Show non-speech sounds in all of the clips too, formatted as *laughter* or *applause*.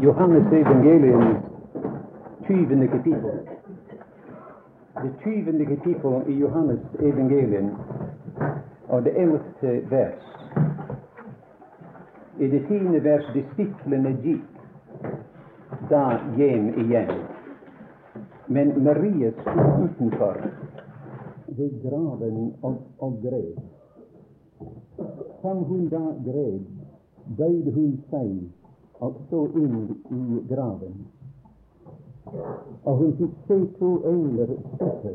Johannes evangelium 20. kapittel. Det 20. kapittel i Johannes evangelium og det 11. vers. I det tiende vers disiplene gikk da hjem igjen. Men Maria sto utenfor ved graven og, og grev. Som hun da grev, bøyde hun seg og så inn i graven. Og hun fikk se to engler sitte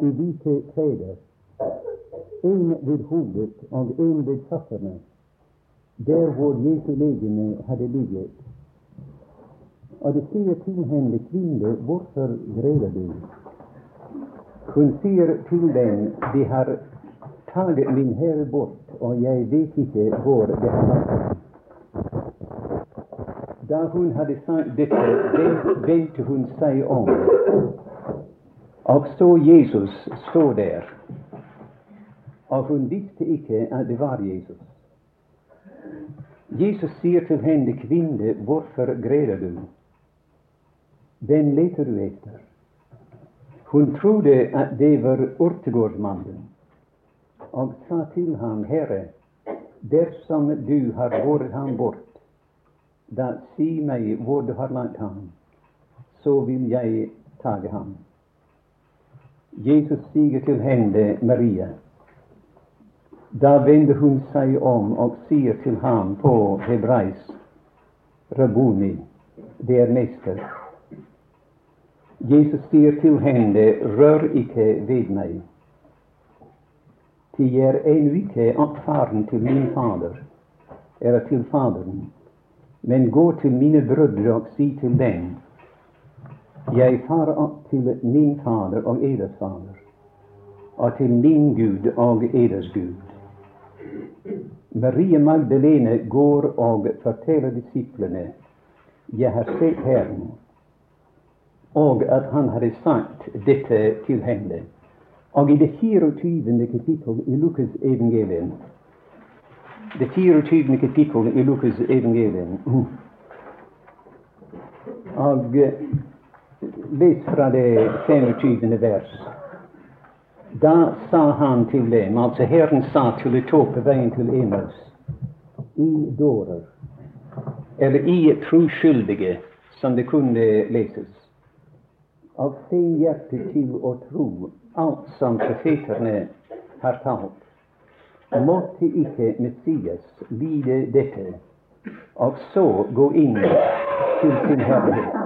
i hvite klær, en ved hodet og en ved føttene, der hvor Jesu legeme hadde ligget. Og de sier til henne, kvinne, hvorfor greier du? Hun sier til dem, de har tatt min herre bort, og jeg vet ikke hvor det har vært. Da hun hadde sagt dette, vendte hun seg om, og så Jesus stå der. Og hun visste ikke at det var Jesus. Jesus sier til henne, kvinne, hvorfor greier du? Hvem leter du etter? Hun trodde at det var urtegårdsmannen, og sa til ham, Herre, dersom du har båret ham bort, da si meg hvor du har lagt ham, så vil jeg tage ham. Jesus stiger til henne, Maria. Da vender hun seg om og sier til ham på hebraisk, Rabuni, det er mester. Jesus sier til henne, rør ikke ved meg, til jeg er ennå ikke oppfaren til min Fader, eller til Faderen, men gå til mine brødre og si til dem, jeg farer opp til min Fader og eders Fader, og til min Gud og eders Gud. Marie Magdalene går og forteller disiplene, jeg har sett Herren og at han hadde sagt dette til henne. Og i det 24. kapittel i Lukas evangelium Det 24. kapittel i Lukas evangelium Og les fra det 25. vers. Da sa han til dem, altså Herren sa til de to på veien til emels. i dårer, eller i troskyldige, som det kunne leses av sin hjerte til å tro alt som profetene har talt. Måtte ikke Messias lide dette, og så gå inn til sin herlighet.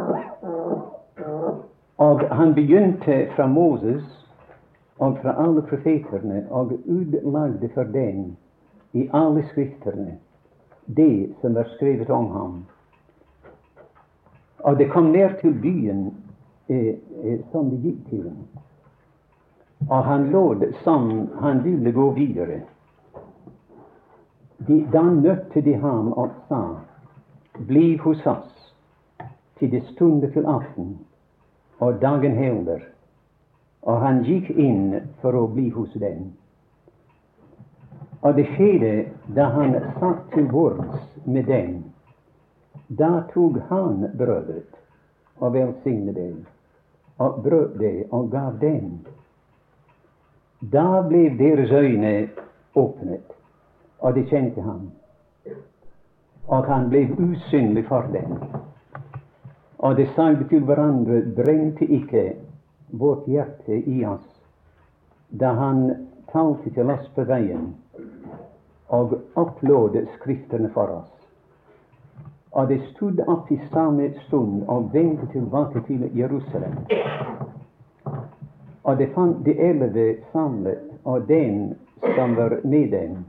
Og han begynte fra Moses og fra alle profeterne og utlagde for den i alle skriftene det som var skrevet om ham. Og det kom ned til byen eh, eh, som det gikk til. Og han lod som han ville gå videre. De, da møtte de ham og sa, Bli hos oss til det stunder til aften, og dagen heller. Og han gikk inn for å bli hos dem. Og det skjedde da han satt til bords med dem. Da tok han brødet og velsignet dem og brøt det og gav dem. Da ble deres øyne åpnet, og de kjente ham. Og han ble usynlig for dem. Og de sa til hverandre, brente ikke vårt hjerte i oss da han talte til oss på veien og opplåde Skriftene for oss. Og de stod opp i samme stund og vendte tilbake til Jerusalem. Og de fant de elleve samlet, og den som var med dem.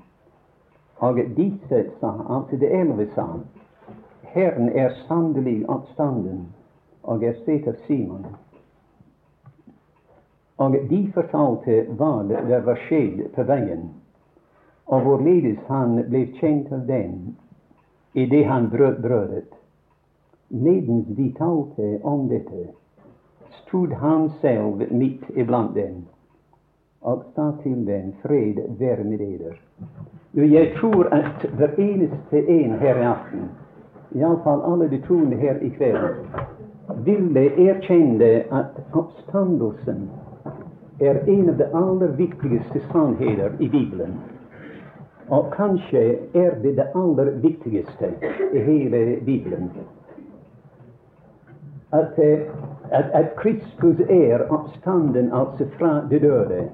Og disse sa, han, til det elleve sa, Herren er sannelig oppstanden og er stedet Simon. Og de fortalte hva det var skjedd på veien, og hvorledes han ble kjent av dem idet han brøt brødet. Medens de talte om dette, stod han selv midt iblant dem og sa til dem, fred være med dere. Jeg tror at hver eneste en her i aften iallfall alle de troende her i kveld, ville erkjenne at oppstandelsen er en av de aller viktigste sannheter i Bibelen. Og kanskje er det det aller viktigste i hele Bibelen. At, at, at Kristus er oppstanden altså fra de døde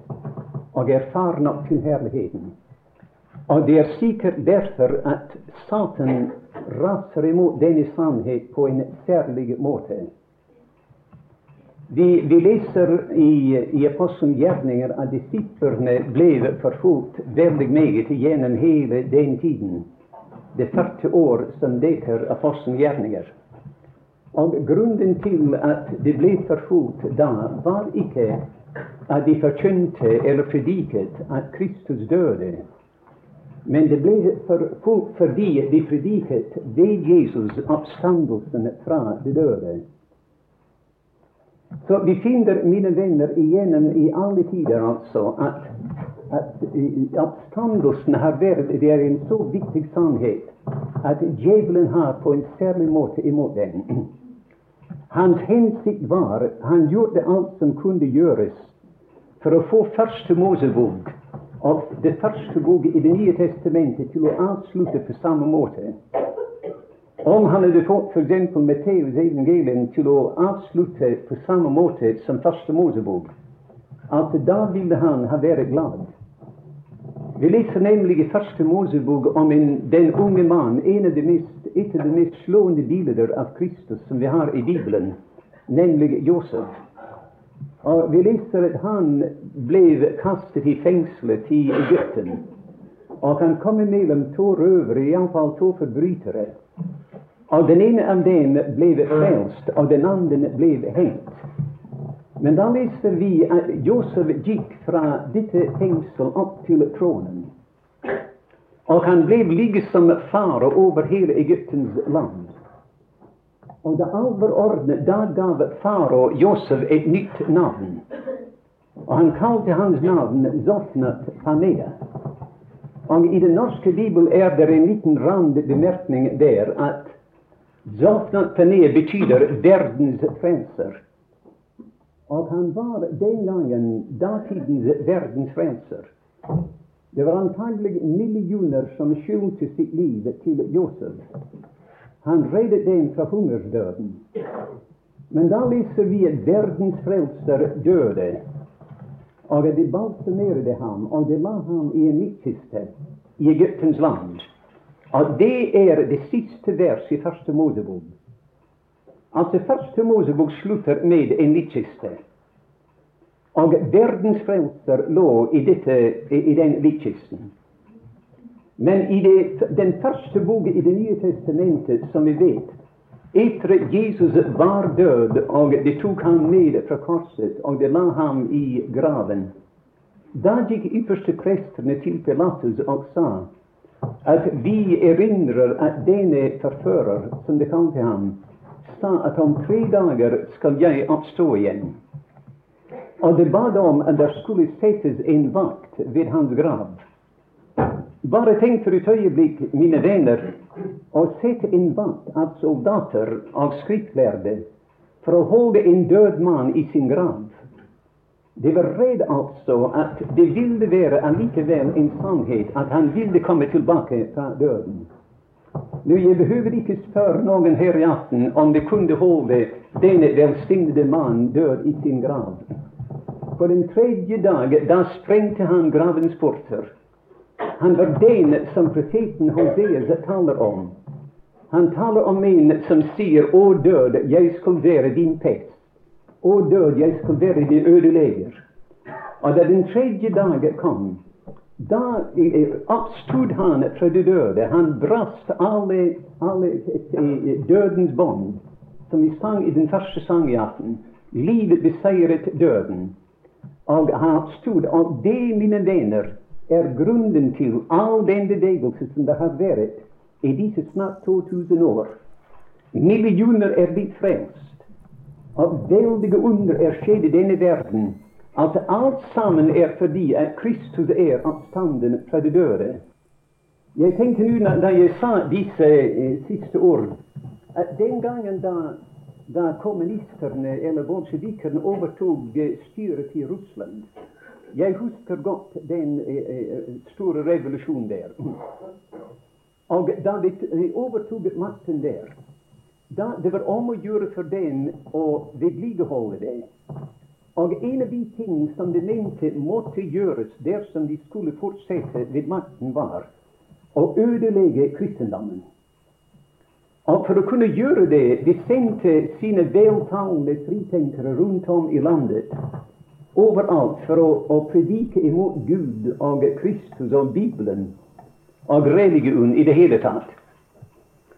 og er far nok til herligheten. Og det er sikkert derfor at Satan raser imot denne sannhet på en særlig måte. Vi, vi leser i, i Apostelens gjerninger at disiplene ble forfulgt veldig meget gjennom hele den tiden. Det 40 år som dekker Apostelens gjerninger. Og grunnen til at de ble forfulgt da, var ikke at de forkynte eller prediket at Kristus døde men det ble for, for, fordi de prediket ved Jesus oppstandelsen fra de døde. Så vi finner, mine venner, igjennom i alle tider altså at, at oppstandelsen har vært det er en så viktig sannhet at djevelen har på en særlig måte imot den. *clears throat* Hans hensikt var Han gjorde alt som kunne gjøres for å få første Mosebok av det første bok i Det nye testamentet til å avslutte på samme måte. Om han hadde fått f.eks. Matteus evangelium til å avslutte på samme måte som første Mosebok, at da ville han ha vært glad. Vi leser nemlig i første Mosebok om en, den unge mann, en av de mest, et av de mest slående bilder av Kristus som vi har i Bibelen, nemlig Josef. Og Vi leser at han ble kastet i fengselet i Egypten. Og han kom mellom to røvere, iallfall to forbrytere. Og Den ene av dem ble frelst, og den andre ble hengt. Men da leser vi at Josef gikk fra dette fengselet opp til tronen. Og han ble liksom far over hele Egyptens land. Og det ordnet, da gav farao Josef et nytt navn. Og han kalte hans navn Zofnat Panea. Og i den norske bibel er det en liten randbemerkning der at Zofnat Panea betyr verdens frelser. Og han var den gangen datidens verdens frelser. Det var antagelig millioner som skjulte sitt liv til Josef. Han reddet dem fra hungersdøden. Men da leser vi at verdens frelser døde. Og at de balsamerte ham, og de la ham i en midtkiste i Egyptens land. Og det er det siste vers i Første Mosebok. Altså Første Mosebok slutter med en midtkiste. Og verdens frelser lå i, dette, i den midtkisten. Men i det, den første boka i Det nye testamentet, som vi vet, etter Jesus var død, og de tok ham med fra korset, og de la ham i graven, da gikk ypperste prestene til Pilatus og sa at vi erindrer at denne forfører, som de kalte ham, sa at om tre dager skal jeg oppstå igjen. Og de bad om at det skulle settes en vakt ved hans grav. Bare tenk for et øyeblikk, mine venner, å sette en vakt av soldater av skriftlærde for å holde en død mann i sin grav. De var redd altså at det ville være allikevel en sannhet at han ville komme tilbake fra døden. Nå, Jeg behøver ikke spørre noen her i aften om de kunne holde denne velsignede mann død i sin grav. På den tredje dag da sprengte han gravens porter. Han var den som profeten Hosea taler om. Han taler om en som sier 'Å død, jeg skal være din pest'. 'Å død, jeg skal være din ødelegger'. Og da den tredje dagen kom, da oppstod han fra de døde. Han brast alle, alle eh, dødens bånd, som vi sang i den første sangjakten. Livet beseiret døden. Og han oppstod. Og det, mine venner, er grunnen til all den bevegelse som det har vært i disse snart 2000 år. Millioner er blitt frelst. Og veldige under er skjedd i denne verden. At alt sammen er fordi at Kristus er oppstanden fra de døde. Jeg tenkte nå da jeg sa disse eh, siste ord, at den gangen da, da kommunisterne eller bolsjevikerne overtok eh, styret i Russland Jeg husker godt den eh, eh store revolusjonen der. Og da de overtok makten der, da det var om å gjøre for dem å vedlikeholde det. Og en av de ting som de mente måtte gjøres dersom de skulle fortsette ved makten, var å ødelegge kristendommen. Og for å kunne gjøre det, de sendte sine veltalende fritenkere rundt om i landet, overalt, for å, å predike imot Gud og Kristus og Bibelen og religion i det hele tatt.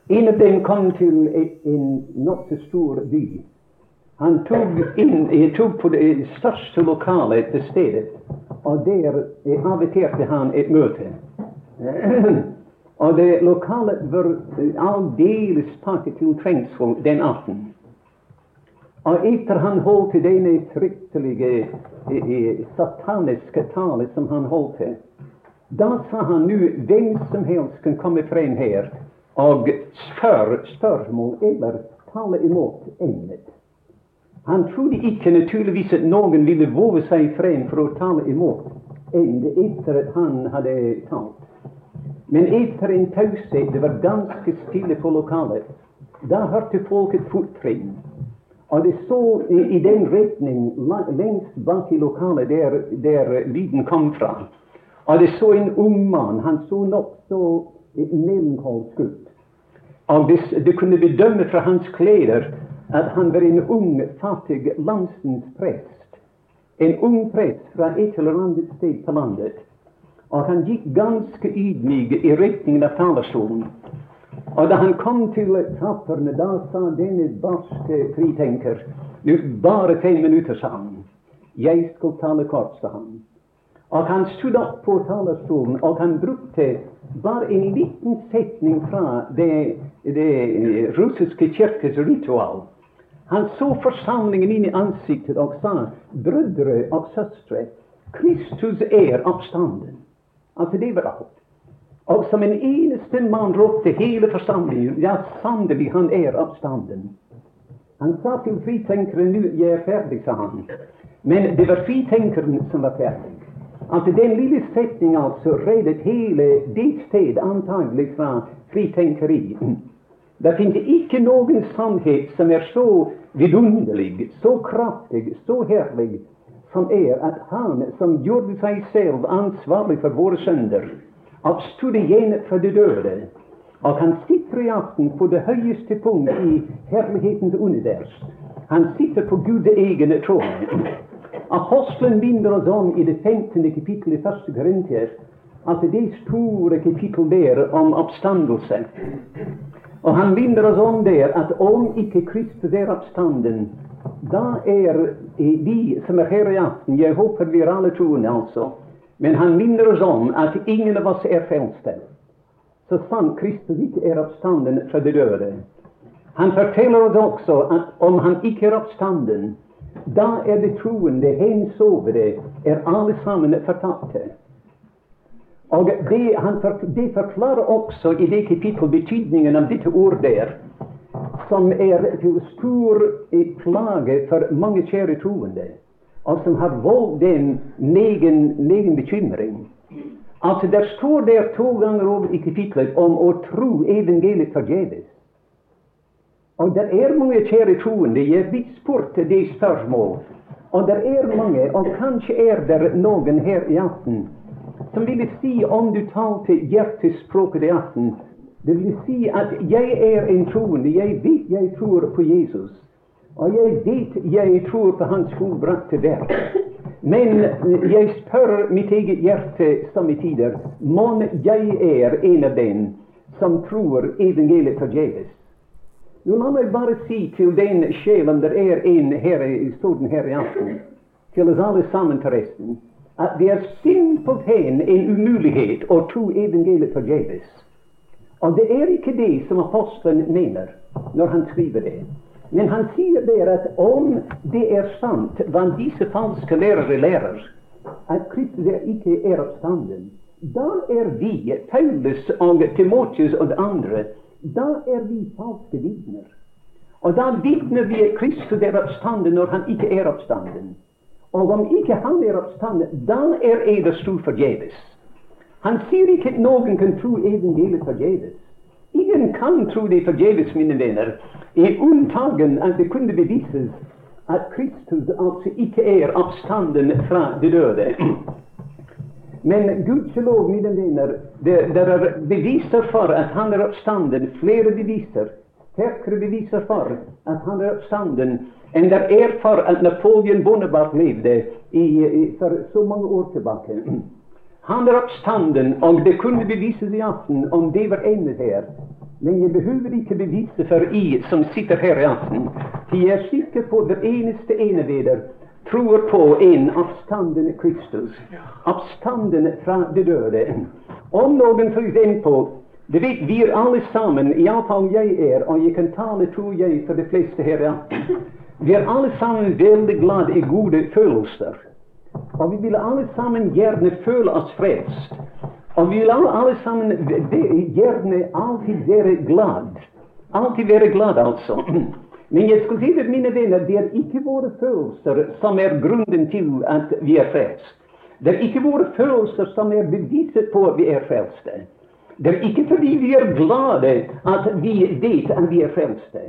En av dem kom til en nokså stor by. Han tok, inn, tok på det største lokalet til stedet, og der inviterte han et møte. *clears throat* og det lokalet var aldeles pakket til trengsel den aften. Og etter han holdt denne fryktelige sataniske tale som han holdt til, da sa han nå hvem som helst kan komme frem her og spørre spørsmål eller tale imot emnet. Han trodde ikke naturligvis at noen ville våge seg frem for å tale imot emnet etter at han hadde talt. Men etter en taushet, det var ganske stille på lokalet, da hørte folk et fottrinn. Og det så i, i den retning lengst bak i lokalet der, der lyden kom fra. Og det så en ung mann. Han så nokså melankolsk ut. Og hvis du kunne bedømme fra hans klær at han var en ung, fattig landsens prest. En ung prest fra et eller annet sted på landet. Og han gikk ganske ydmyk i retningen av talerstolen. Og da han kom til trappene, da sa denne barske fritenker Bare fem minutter, sa han. Jeg skal tale kort, sa han. Og han stod opp på talerstolen, og han brukte bare en liten setning fra det, det russiske kirkes ritual. Han så forsamlingen inn i ansiktet og sa, brødre og søstre, Kristus er oppstanden. Altså, det var alt. Og som en eneste mann ropte hele forsamlingen, ja, sannelig, han er oppstanden. Han sa til fritenkeren, nå, jeg er ferdig, sa han. Men det var fritenkeren som var ferdig Altså den lille setninga altså reddet hele ditt sted antagelig fra fritenkeri. Det finnes ikke noen sannhet som er så vidunderlig, så kraftig, så herlig, som er at han som gjorde seg selv ansvarlig for våre synder, oppstod igjen fra de døde, og han sitter i aften på det høyeste punkt i herlighetens univers. Han sitter på Guds egen trone. Apostelen minner oss om i det 15. kapittel i første Korinter at det store kapittel der om oppstandelse. Og han minner oss om der at om ikke Kristus er oppstanden, da er vi som er her i aften Jeg håper vi er alle troende, altså. Men han minner oss om at ingen av oss er frelste. Så sant Kristus ikke er oppstanden fra de døde. Han forteller oss også at om han ikke er oppstanden, da er det troende hensovne, er alle sammen fortapte. Og det, han, det, forklarer også i det kapittel betydningen av dette ordet som er til stor plage for mange kjære troende, og som har dem negen, negen bekymring. Altså, Der står der to ganger over i kapitlet om å tro evangeliet forgjeves. Og det er mange kjære troende. Jeg blir spurt det spørsmål. Og det er mange, og kanskje er det noen her i aften, som vil si, om du talte hjertespråket i aften Det vil si at jeg er en troende. Jeg vet jeg tror på Jesus. Og jeg vet jeg tror på Hans fullbrakte verk. Men jeg spør mitt eget hjerte somme tider mon jeg er en av dem som tror evangeliet forgjeves. Jo, la meg bare si til den sjelen der er en her i stolen her i aften, til oss alle sammen forresten, at det er simpelthen en umulighet å tro evangeliet forgjeves. Og det er ikke det som apostelen mener når han skriver det. Men han sier der at om det er sant hva disse falske lærere lærer, at Kristus er ikke er oppstanden, da er vi, Paulus og Timotius og andre, da er vi falske vitner. Og da vitner vi at Kristus er oppstanden når han ikke er oppstanden. Og om ikke han er oppstanden, da er eders tro forgjeves. Han sier ikke at noen kan tro evangeliet forgjeves. Ingen kan tro det forgjeves, mine venner. I unntagen at det kunne bevises at Kristus altså ikke er oppstanden fra de døde. Men gudskjelov, mine venner, det, det er beviser for at han er oppstanden. Flere beviser, sterkere beviser for at han er oppstanden enn det er for at Napoleon Bonaparte levde i, i, for så mange år tilbake. Han er oppstanden, og det kunne bevises i aften om det var ene her. Men jeg behøver ikke bevise for I som sitter her i aften. For jeg er sikker på hver eneste ene tror på en oppstanden Kristus. Oppstanden fra de døde. Om noen tror den på det vet vi er alle sammen, iallfall jeg er, og jeg kan tale, tror jeg, for de fleste her. Ja. Vi er alle sammen veldig glad i gode følelser. Og vi vil alle sammen gjerne føle oss frelst. Og vi vil alle sammen gjerne alltid være glad. Alltid være glad, altså. *clears throat* Men jeg skal si det, mine venner, det er ikke våre følelser som er grunnen til at vi er frelst. Det er ikke våre følelser som er beviset på at vi er frelste. Det er ikke fordi vi er glade at vi vet at vi er frelste.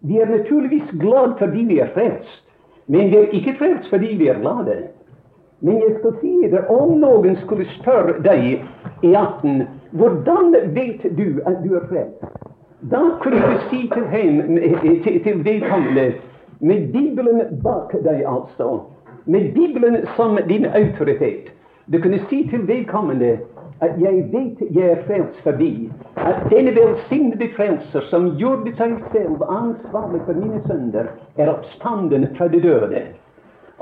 Vi er naturligvis glad fordi vi er frelst, men vi er ikke frelst fordi vi er glade. Men jeg skal si det, om noen skulle spørre deg i aften hvordan vet du at du er frelst? Da kunne du si til, til, til vedkommende med Bibelen bak deg, altså, med Bibelen som din autoritet Du kunne si til vedkommende at jeg vet jeg er frelst fordi at denne velsignede frelser som gjorde seg selv ansvarlig for mine sønder, er oppstanden fra de døde.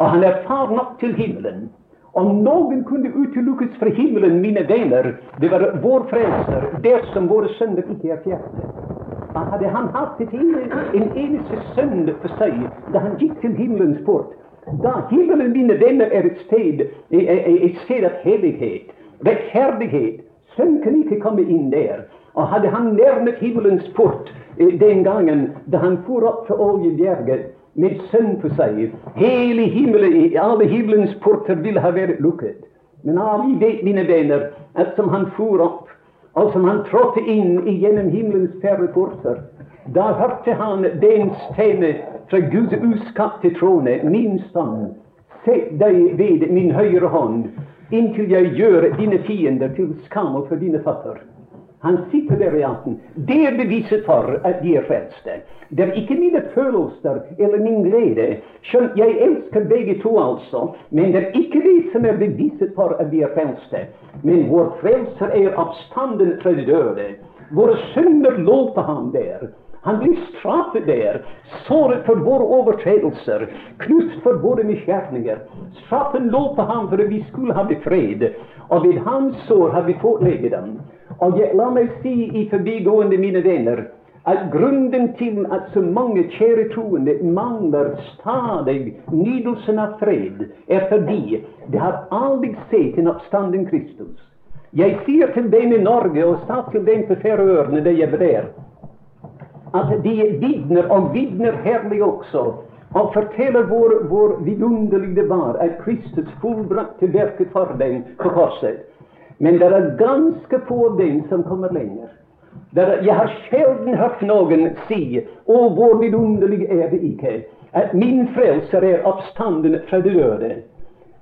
Og han er far nok til himmelen. Om noen kunne utelukkes fra himmelen, mine venner, det var vår frelser, dersom våre sønner ikke er fjerne. Hadde han hatt et, en eneste sønn for seg da han gikk til himmelens port Da himmelen, mine venner, er et sted, et sted av hellighet, rettferdighet Sønn kan ikke komme inn der. Og hadde han nærmet himmelens port eh, den gangen da han for opp fra Oljebjerget med sønn på seg, hele himmelen, alle himmelens porter ville ha vært lukket. Men alle vet, mine venner, at som han for opp og som han trådte inn gjennom himmelens porter, da hørte han den stemme fra Guds uskapte trone, min sønn, sett deg ved min høyre hånd, inntil jeg gjør dine fiender til skam for dine føtter. Han sitter der i aften. Det er beviset for at de er frelste. Det er ikke mine følelser eller min glede. Skjønt jeg elsker begge to, altså. Men det er ikke det som er beviset for at vi er frelste. Men vår frelser er oppstanden fra de døde. Våre synder lå på ham der. Han ble straffet der, såret for våre overtredelser, knust for våre misgjerninger. Straffen lå på ham for at vi skulle ha fred, og ved hans sår har vi fått legedom. Og jeg, la meg si i forbigående, mine venner, at grunnen til at så mange kjære troende mangler stadig nydelsen av fred, er fordi de har aldri sett en oppstanden Kristus. Jeg sier til dem i Norge, og sa til dem på Færøyene da jeg var der, at de vitner, og vitner herlig også, og forteller hvor, hvor vidunderlig det var at Kristus fullbrakte verket for dem på korset. Men det er ganske få av dem som kommer lenger. Er, jeg har sjelden hørt noen si Å, hvor vidunderlig er det ikke at min frelser er oppstanden fra de døde.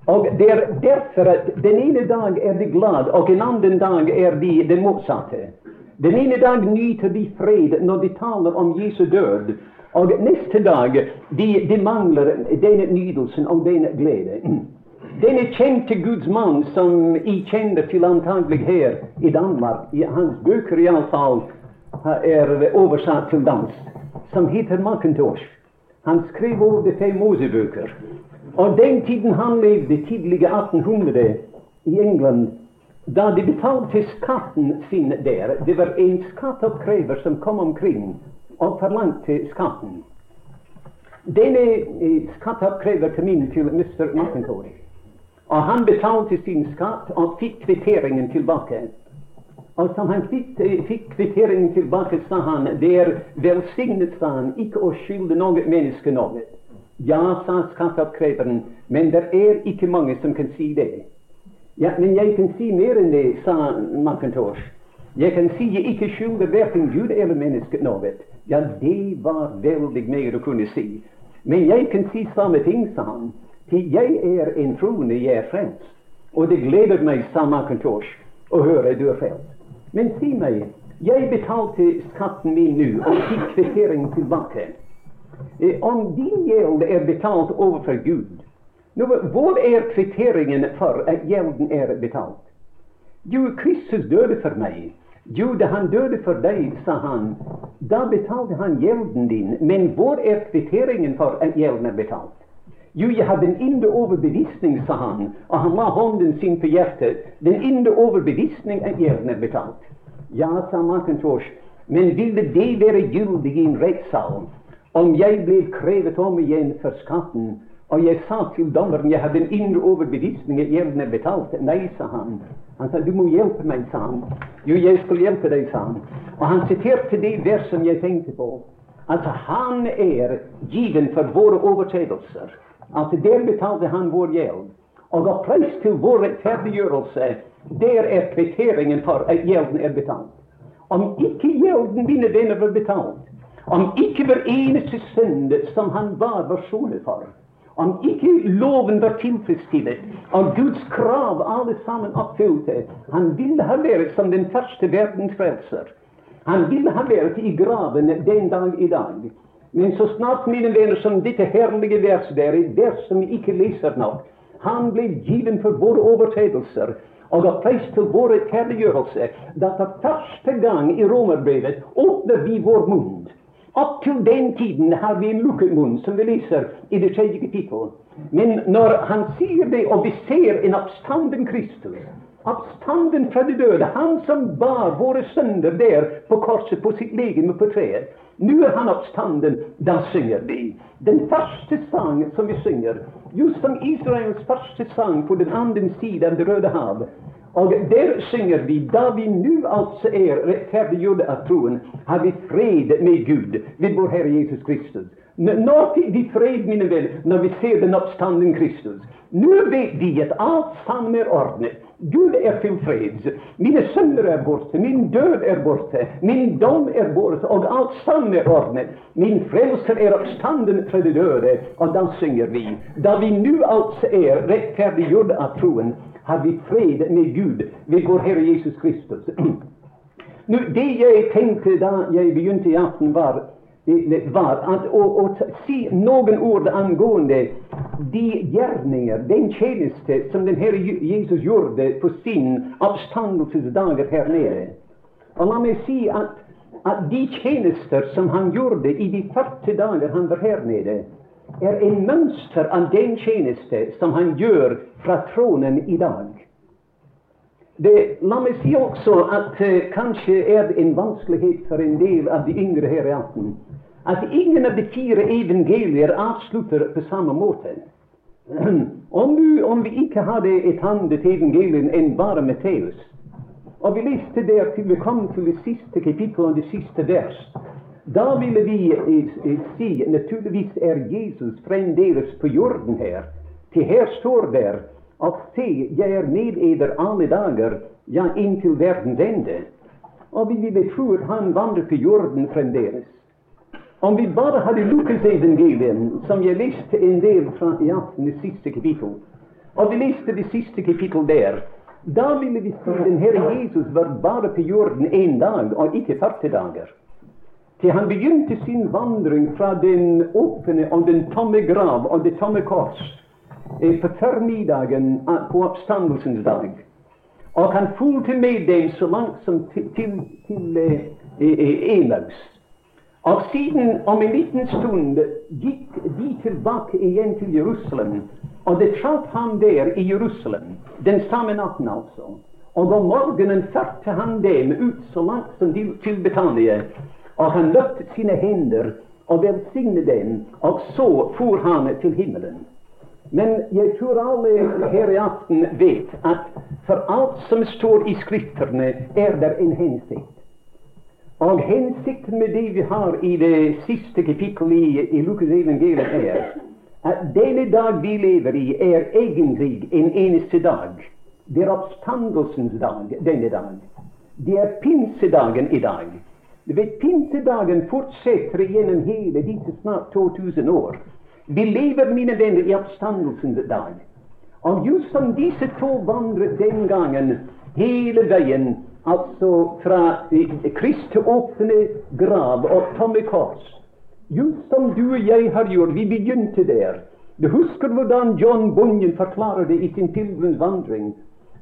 Og det er derfor at den ene dag er de glad, og en annen dag er de det motsatte. Den ene dag nyter de fred når de taler om Jesu død, og neste dag de, de mangler denne nydelsen og denne glede. Denne kjente Guds mann som jeg kjenner til antagelig her i Danmark, i hans bøker iallfall er oversatt til dansk, som heter Macintosh. Han skrev over de fem Mosebøker. Og den tiden han levde, tidlige 1800 i England, da de betalte skatten sin der Det var en skatteoppkrever som kom omkring og forlangte skatten. Denne skatteoppkrever til min til Mr. Macintosh. Og han betalte sin skatt og fikk kvitteringen tilbake. Og som han fikk, fikk kvitteringen tilbake, sa han, det er velsignet, sa han, ikke å skylde noe menneske noe. Ja, sa skatteoppkreveren, men det er ikke mange som kan si det. Ja, men jeg kan si mer enn det, sa Macintosh. Jeg kan si jeg ikke skylder verken Gud eller mennesket noe. Ja, det var veldig mer å kunne si. Men jeg kan si samme ting, sa han. Jeg er en troende, jeg er frelst. Og det gleder meg, samme Macintosh, å høre du er frelst. Men si meg, jeg betalte skatten min nå og fikk kvittering tilbake. Eh, om din gjeld er betalt overfor Gud, hvor er kvitteringen for at gjelden er betalt? Jo, Kristus døde for meg. Jo, da han døde for deg, sa han, da betalte han gjelden din. Men hvor er kvitteringen for at gjelden er betalt? Jo, jeg har den indre overbevisning, sa han, og han la hånden sin på hjertet. Den indre overbevisning er gjelden er betalt. Ja, sa Macintosh, men ville det være gyldig i en rettssal om jeg ble krevet om igjen for skatten, og jeg sa til dommeren jeg hadde en indre overbevisning at gjerne er betalt? Nei, sa han. Han sa du må hjelpe meg, sa han. Jo, jeg skal hjelpe deg, sa han. Og han siterte det vers som jeg tenkte på. Altså, han er given for våre overtredelser. Altså, der betalte han vår gjeld. Og ga pris til vår rettferdiggjørelse. Der er kvitteringen for at gjelden er betalt. Om ikke gjelden mine venner var betalt, om ikke hver eneste synd som han var, var for, om ikke loven var tilfredsstilt, og Guds krav alle sammen oppfylte Han ville ha vært som den første verdens frelser. Han ville ha vært i graven den dag i dag. Men så snart, mine venner, som dette herlige verset der, et vers som vi ikke leser nok Han ble given for våre overtredelser og har pris til vår rettferdiggjørelse. Da for første gang i romerbrevet åpner vi vår munn. Opp til den tiden har vi en lukket munn, som vi leser i det tredje kapittel. Men når han sier det, og vi ser en oppstanden Kristus Oppstanden fra de døde, han som bar våre sønder der på korset på sitt legeme på treet. Nå er han oppstanden. Da synger vi. Den første sang som vi synger, just som Israels første sang på den andre siden av Det røde hav. Og der synger vi da vi nå altså er rettferdiggjorde av troen, har vi fred med Gud ved vår Herre Jesus Kristus. Når fikk vi fred, mine venner, når vi ser den oppstanden Kristus? Nå vet vi at alt sammen er ordnet. Gud er tilfreds. Mine sønner er borte, min død er borte, min dom er borte, og alt sammen er ordnet. Min frelser er oppstanden fra de døde, og da synger vi. Da vi nå altså er rettferdiggjort av troen, har vi fred med Gud ved vår Herre Jesus Kristus. *clears throat* Nå, det jeg tenkte da jeg begynte i aften, var var at å, å, si noen ord angående de gjerninger, den tjeneste som den Herre Jesus gjorde på sin oppstandelsesdager her nede. Og la meg si at, at de tjenester som han gjorde i de 40 dager han var her nede, er en mønster av den tjeneste som han gjør fra tronen i dag. Det, la meg si også at uh, kanskje er det en vanskelighet for en del av de yngre her i aften at ingen av de fire evangelier avslutter på samme måte. Om, du, om vi ikke hadde et annet evangelium enn bare Matteus, og vi leste der til vi kom til det siste kapittel og det siste vers, da ville vi eh, eh, si naturligvis er Jesus fremdeles på jorden her. Til her står der at se, jeg er med eder alle dager, ja, inntil verdens ende. Og vi ville tro han vandrer på jorden fremdeles. Om vi bare hadde Lukas evangelium, som jeg leste en del fra i aften, det siste kapittel, og vi leste det siste kapittel der, da ville vi si den Herre Jesus var bare på jorden én dag, og ikke 40 dager. Til han begynte sin vandring fra den åpne og den tomme grav og det tomme kors eh, på formiddagen eh, på oppstandelsens dag. Og han fulgte med dem så langt som til, til, til eh, eh, Emaus. Og siden, om en liten stund, gikk de tilbake igjen til Jerusalem. Og det traff ham der i Jerusalem, den samme natten altså. Og om morgenen førte han dem ut så langt som til Betania. Og han løftet sine hender og velsignet dem, og så for han til himmelen. Men jeg tror alle her i aften vet at for alt som står i Skriftene, er det en hensikt. Og hensikten med det vi har i det siste kapittelet i, i Lukas evangeliet, er at denne dag vi lever i, er egentlig en eneste dag. Det er oppstandelsens dag denne dag. Det er pinsedagen i dag. Ved Pinsedagen fortsetter gjennom hele disse snart 2000 år. Vi lever, mine venner, i oppstandelsens dag. Og just som disse to vandret den gangen hele veien, altså fra Kristi åpne grav og tomme kors, just som du og jeg har gjort, vi begynte der. Du husker hvordan John Bunyan forklarer det i sin pilegrimsvandring.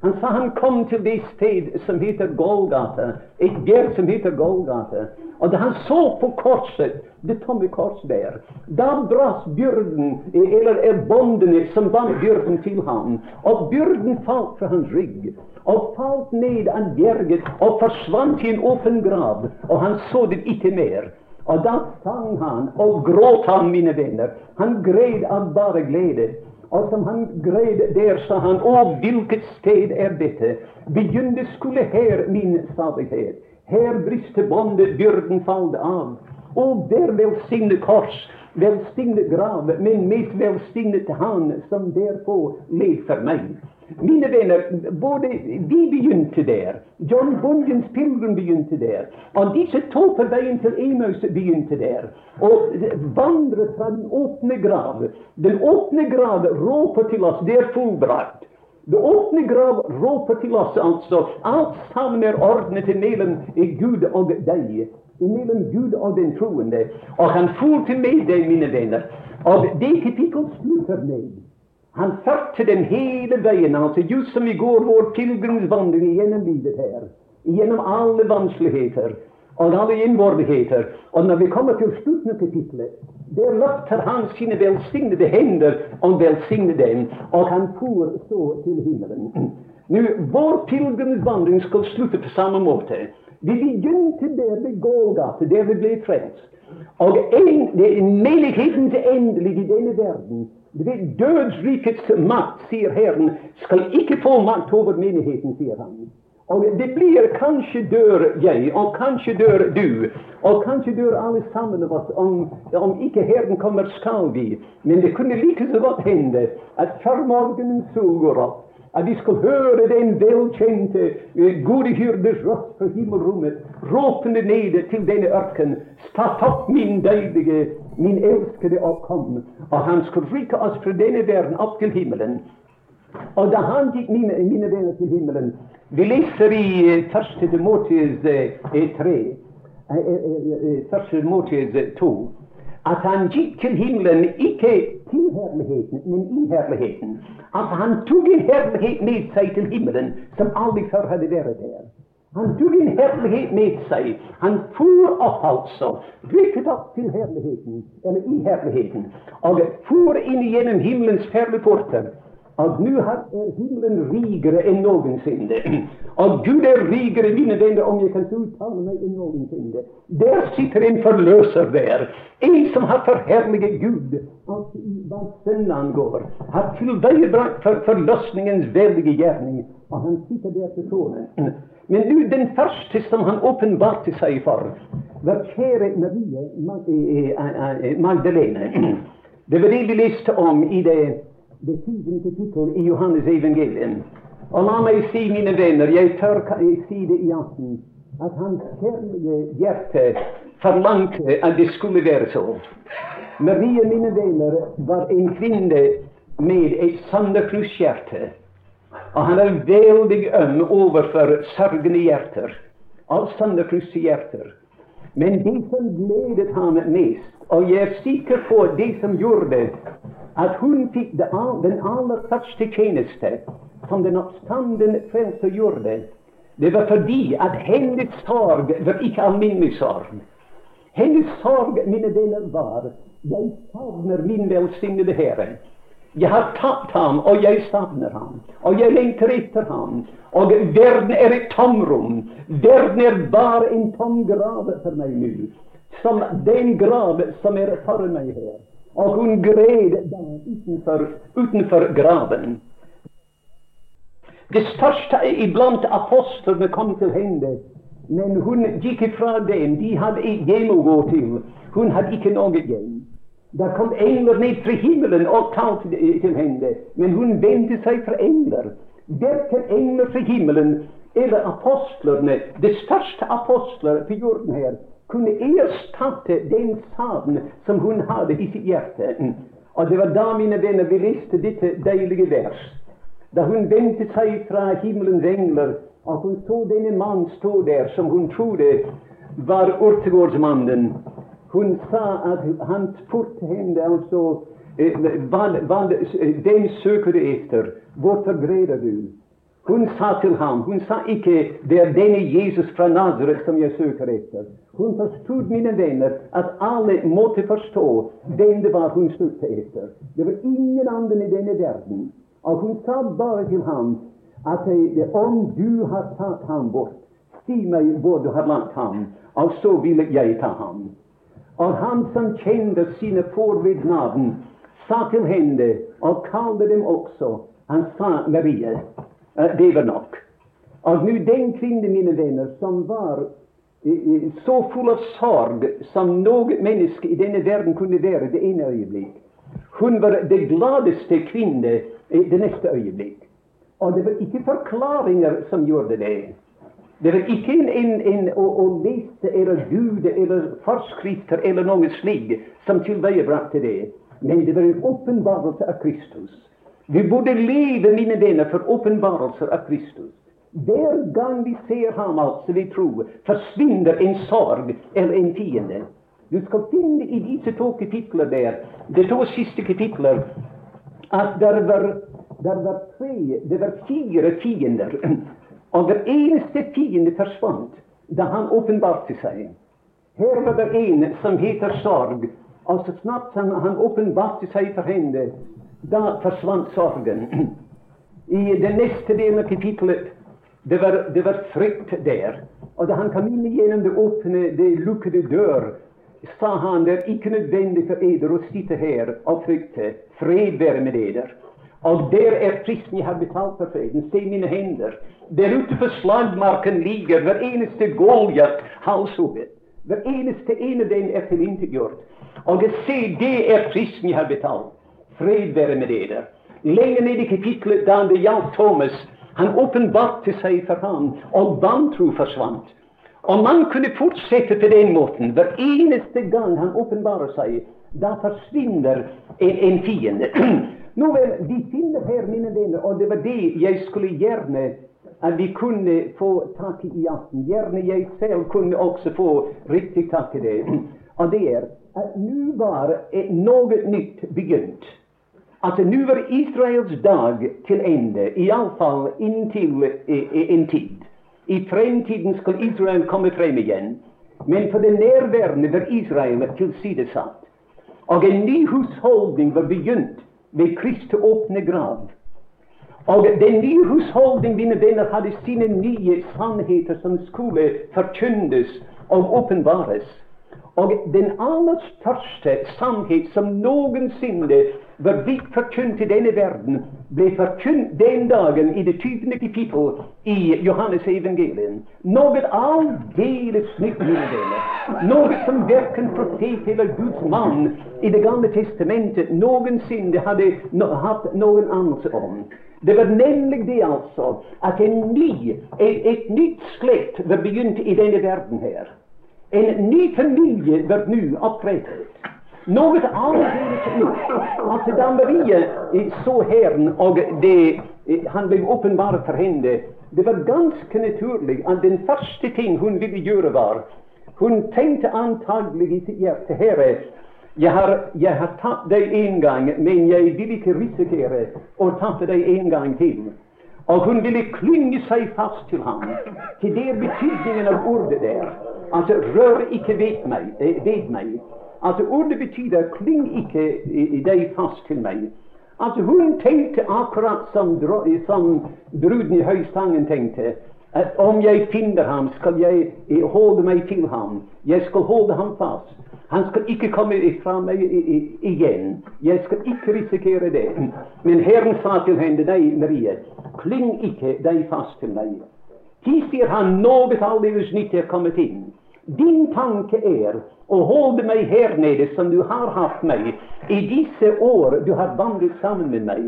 Han sa han kom til det sted som heter Golgata, et bjerg som heter Golgata. Og da han så på korset, det tomme korset der, da brast byrden, eller er båndene som bandt byrden til ham. Og byrden falt fra hans rygg, og falt ned av bjerget, og forsvant i en åpen grav. Og han så det ikke mer. Og da sang han, og gråt han, mine venner. Han gred av bare glede. Og som han greide der, sa han, å, hvilket sted er dette? Begynne skulle her min salighet. Her briste båndet, byrden falt av. Og der velsignet kors, velsignet grav, men mest velsignet han som derpå led for meg. Mine venner, både vi begynte der, John Bunyans pilegrim begynte der, og disse to på veien til Emaus begynte der. Og vandret fra den åpne grav. Den åpne grav råper til oss, det er fullbrakt. Det åpne grav råper til oss altså. Alt sammen er ordnet mellom Gud og deg. Mellom Gud og den troende. Og han for til meg, deg, mine venner. Og det kapittel slutter meg. han førte dem hele veien, altså just som i går vår pilegrimsvandring gjennom livet her. Gjennom alle vanskeligheter og alle innvordigheter. Og når vi kommer til slutten av kapitlet, der løfter han sine velsignede hender og velsigner dem, og han for så til himmelen. *clears throat* Nå, Vår pilegrimsvandring skal slutte på samme måte. Vi begynte der ved Gålgata, der vi ble frelst. Og en, det er menighetens endelig i denne verden det Dødsrikets makt, sier Herren, skal ikke få makt over menigheten, sier han. Og det blir kanskje dør jeg, og kanskje dør du, og kanskje dør alle sammen av oss. Om, om ikke Herren kommer, skal vi. Men det kunne like så godt hende at før morgenen så går opp, at vi skal høre den velkjente uh, gode hyrders røst fra himmelrommet råpende nede til denne ørken. Statt opp, min deilige min elskede og. Og han skulle rykke oss fra denne verden opp til himmelen. Og da han gikk, mine, mine venner, til himmelen Vi leser i uh, første Timotius uh, 3, uh, første Timotius 2, at han gikk til himmelen ikke til herligheten, men i herligheten. At han tok en herlighet med seg til himmelen som aldri før hadde vært der. Han tok en herlighet med seg. Han for opp, altså. Rykket opp til herligheten, eller i herligheten. Og for inn gjennom himmelens perleporter. Og nå er himmelen rikere enn noensinne. *clears throat* At Gud er rikere, mine venner, om jeg kan uttale meg, enn noensinne. Der sitter en forløser der. En som har forherliget Gud. At hva sønnen angår. Har tilveiebrakt for forløsningens veldige gjerning. Og han sitter der til tronen. *clears throat* Men nå, den første som han åpenbarte seg for, var kjære Marie Magdalene. *clears throat* Det var det vi leste om i det, det tiende kapittel i Johannes evangelium. Og la meg si, mine venner, jeg tør si det i aften, at hans kjærlige hjerte forlangte at det skulle være så. Marie, mine venner, var en kvinne med et sanderkrushjerte. Og han er veldig øm overfor sørgende hjerter. Av sånne. Men det som gledet ham mest, og jeg er sikker på det som gjorde at hun fikk den aller første tjeneste som den oppstanden frelser gjorde, det var fordi at hennes sorg var ikke alminnelig sorg. Hennes sorg, mine venner, var jeg savner min velsignede Herre. Jeg har tapt ham, og jeg savner ham. Og jeg lengter etter ham. Og verden er et tomrom. Verden er bare en tom grav for meg nå. Som den grav som er for meg her. Og hun gred da utenfor, utenfor graven. Det største iblant apostlene kom til henne, men hun gikk ifra dem. De hadde ikke hjem å gå til. Hun hadde ikke noe hjem. Da kom engler ned fra himmelen og talte til henne, men hun vendte seg fra engler. Verken engler fra himmelen eller apostlene, det største apostler på jorden her, kunne erstatte den savn som hun hadde i sitt hjerte. Og det var da, mine venner, vi leste dette deilige vers da hun vendte seg fra himmelens engler, og hun så denne mannen stå der som hun trodde var Ortegårdsmannen. Hun sa at han spurte henne altså eh, hva, hva den søker du etter, hvorfor greier du? Hun sa til ham, hun sa ikke 'det er denne Jesus fra Nazaret som jeg søker etter'. Hun forstod, mine venner, at alle måtte forstå hvem det var hun søkte etter. Det var ingen andre i denne verden og hun sa bare til ham at om du har tatt ham bort, si meg hvor du har lagt ham, og så vil jeg ta ham. Og han som kjente sine navn, sa til henne, og kalte dem også, han sa Marie. Uh, det var nok. Og nå den kvinne, mine venner, som var så full av sorg som noe menneske i denne verden kunne være det ene øyeblikk, hun var det gladeste kvinne det neste øyeblikk. Og det var ikke forklaringer som gjorde det. Det var ikke en, en, en å, å, lese eller gude eller forskrifter eller noe slikt som tilveiebrakte det. Men det var en åpenbarelse av Kristus. Vi burde leve, mine venner, for åpenbarelser av Kristus. Hver gang vi ser ham, altså vi tror, forsvinner en sorg eller en fiende. Du skal finne i disse to kapitler der, de to siste kapitler, at der var, der var tre, det var fire fiender. Og hver eneste fiende forsvant da han åpenbarte seg. Her var det en som heter sorg. Og så snart han åpenbarte seg for henne, da forsvant sorgen. I den neste delen av kapittelet det var, det var frykt der. Og da han kom inn gjennom det åpne, det lukkede dør, sa han det er ikke nødvendig for eder å sitte her og frykte. Fred være med eder. Og der er prisen jeg har betalt for freden. Se mine hender. Der ute på slagmarken ligger hver eneste Goliat halshugget. Hver eneste en av dem er tilintetgjort. Og se, det er prisen jeg har betalt. Fred være med dere. Lenger ned i kapitlet da det gjaldt Thomas, han åpenbarte seg for ham, og vantro forsvant. Og man kunne fortsette på den måten. Hver eneste gang han åpenbarer seg, da forsvinner en, en fiende. *clears throat* Nå vel, vi finner her, mine venner, og det var det jeg skulle gjerne at vi kunne få tak i i aften. Gjerne jeg selv kunne også få riktig tak i det. *clears throat* Og det er at nå var noe nytt begynt. At nå var Israels dag til ende, iallfall inntil en tid. I fremtiden skal Israel komme frem igjen. Men for det nærværende var Israel tilsidesatt. Og en ny husholdning var begynt ved Kristi åpne grav. Og den nye husholdning, mine venner, hadde sine nye sannheter som skulle forkynnes og åpenbares. Og den aller største sannhet som noensinne var blitt forkynt i denne verden, ble forkynt den dagen i det 20. kapittel i Johannes evangelium. Noe aldeles nytt, venner. Noe som verken profet eller Guds mann i Det gamle testamentet noensinne hadde no hatt noen anelse om. Det var nemlig det, altså, at en ny, et, et nytt slekt var begynt i denne verden her. En ny familie blir nå opprettet. Noe annet Altså, da Maria så Herren, og det, han ble åpenbart for henne, det var ganske naturlig at den første ting hun ville gjøre, var Hun tenkte antagelig i sitt hjerte Herre, jeg har, jeg har tatt deg én gang, men jeg vil ikke risikere å tappe deg en gang til. Og hun ville klynge seg fast til ham. Til det er betydningen av ordet der. Altså, rør ikke ved meg. Eh, ved meg. Altså, ordet betyr klyng ikke deg fast til meg. Altså, hun tenkte akkurat som, som bruden i høystangen tenkte. At om jeg finner ham, skal jeg eh, holde meg til ham. Jeg skal holde ham fast. Han skal ikke komme fra meg igjen. Jeg skal ikke risikere det. Men Herren sa til henne, nei, Marie, kling ikke deg fast til meg. De sier han nå aldeles nytt er kommet inn. Din tanke er å holde meg her nede som du har hatt meg i disse år du har vandret sammen med meg.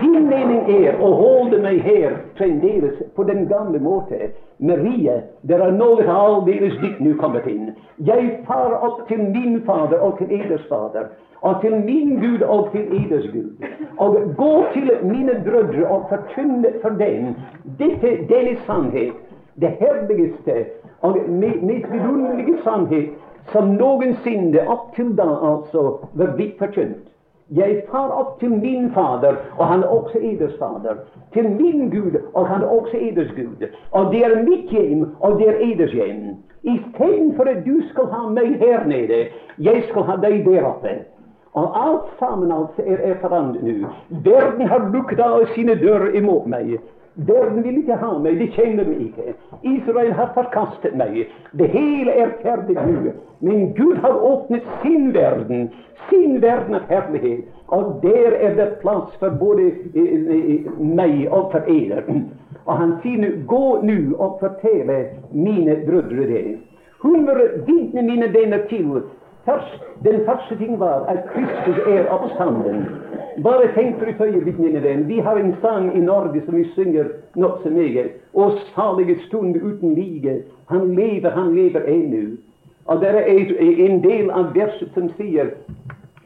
Din mening er å holde meg her fremdeles på den gamle måte. Marie, det er noe aldeles ditt nå kommet inn. Jeg far opp til min Fader og til eders Fader, og til min Gud og til eders Gud, og gå til mine brødre og forkynne for dem dette, denne sannhet, det herligste og mest vidunderlige sannhet som noensinne opp til da altså var blitt forkynt. Jeg far opp til min Fader, og han er også eders Fader. Til min Gud, og han er også eders Gud. Og det er mitt hjem, og det er eders hjem. Istedenfor at du skal ha meg her nede, jeg skal ha deg der oppe. Og alt sammen altså er, er forandret nå. Verden har lukket av sine dører imot meg. Verden vil ikke ha meg, de kjenner meg ikke. Israel har forkastet meg. Det hele er ferdig nå. Men Gud har åpnet sin verden, sin verden av herlighet. Og der er det plass for både eh, eh, meg og for eder. Og han sier nå, gå nå og fortelle mine brødre det. Hun vil vitne mine venner til Først, den første ting var at Kristus er oppstanden. Bare tenk for et øyeblikk, mine venn. Vi har en sang i Norge som vi synger nokså meget. Å salige stund uten like. Han lever, han lever ennå. Og det er en del av verset som sier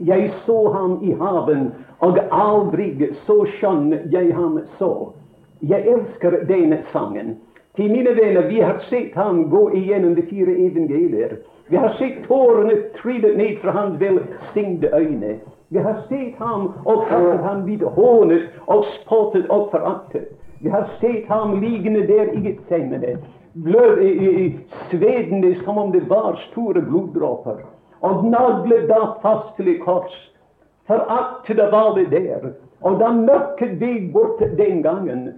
Jeg så ham i haven, og aldri så skjønn jeg ham så. Jeg elsker denne sangen. Til mine venner, vi har sett ham gå igjennom de fire evangelier. Vi har sett tårene trille ned fra hans velsignede øyne. Vi har sett ham og kastet ham blitt hånet og spottet og foraktet. Vi har sett ham liggende der i Getsemane, svedende som om det var store bloddråper, og naglet da fast til et kors. Foraktet var det der. Og da mørket vek bort den gangen,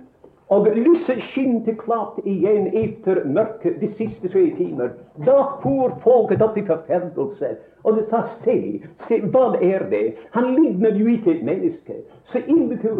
og lyset skinte klart igjen etter mørket de siste tre timer. Da for folket opp i forferdelse. Og det sa se, se, hva er det? Han ligner jo ikke et menneske. Så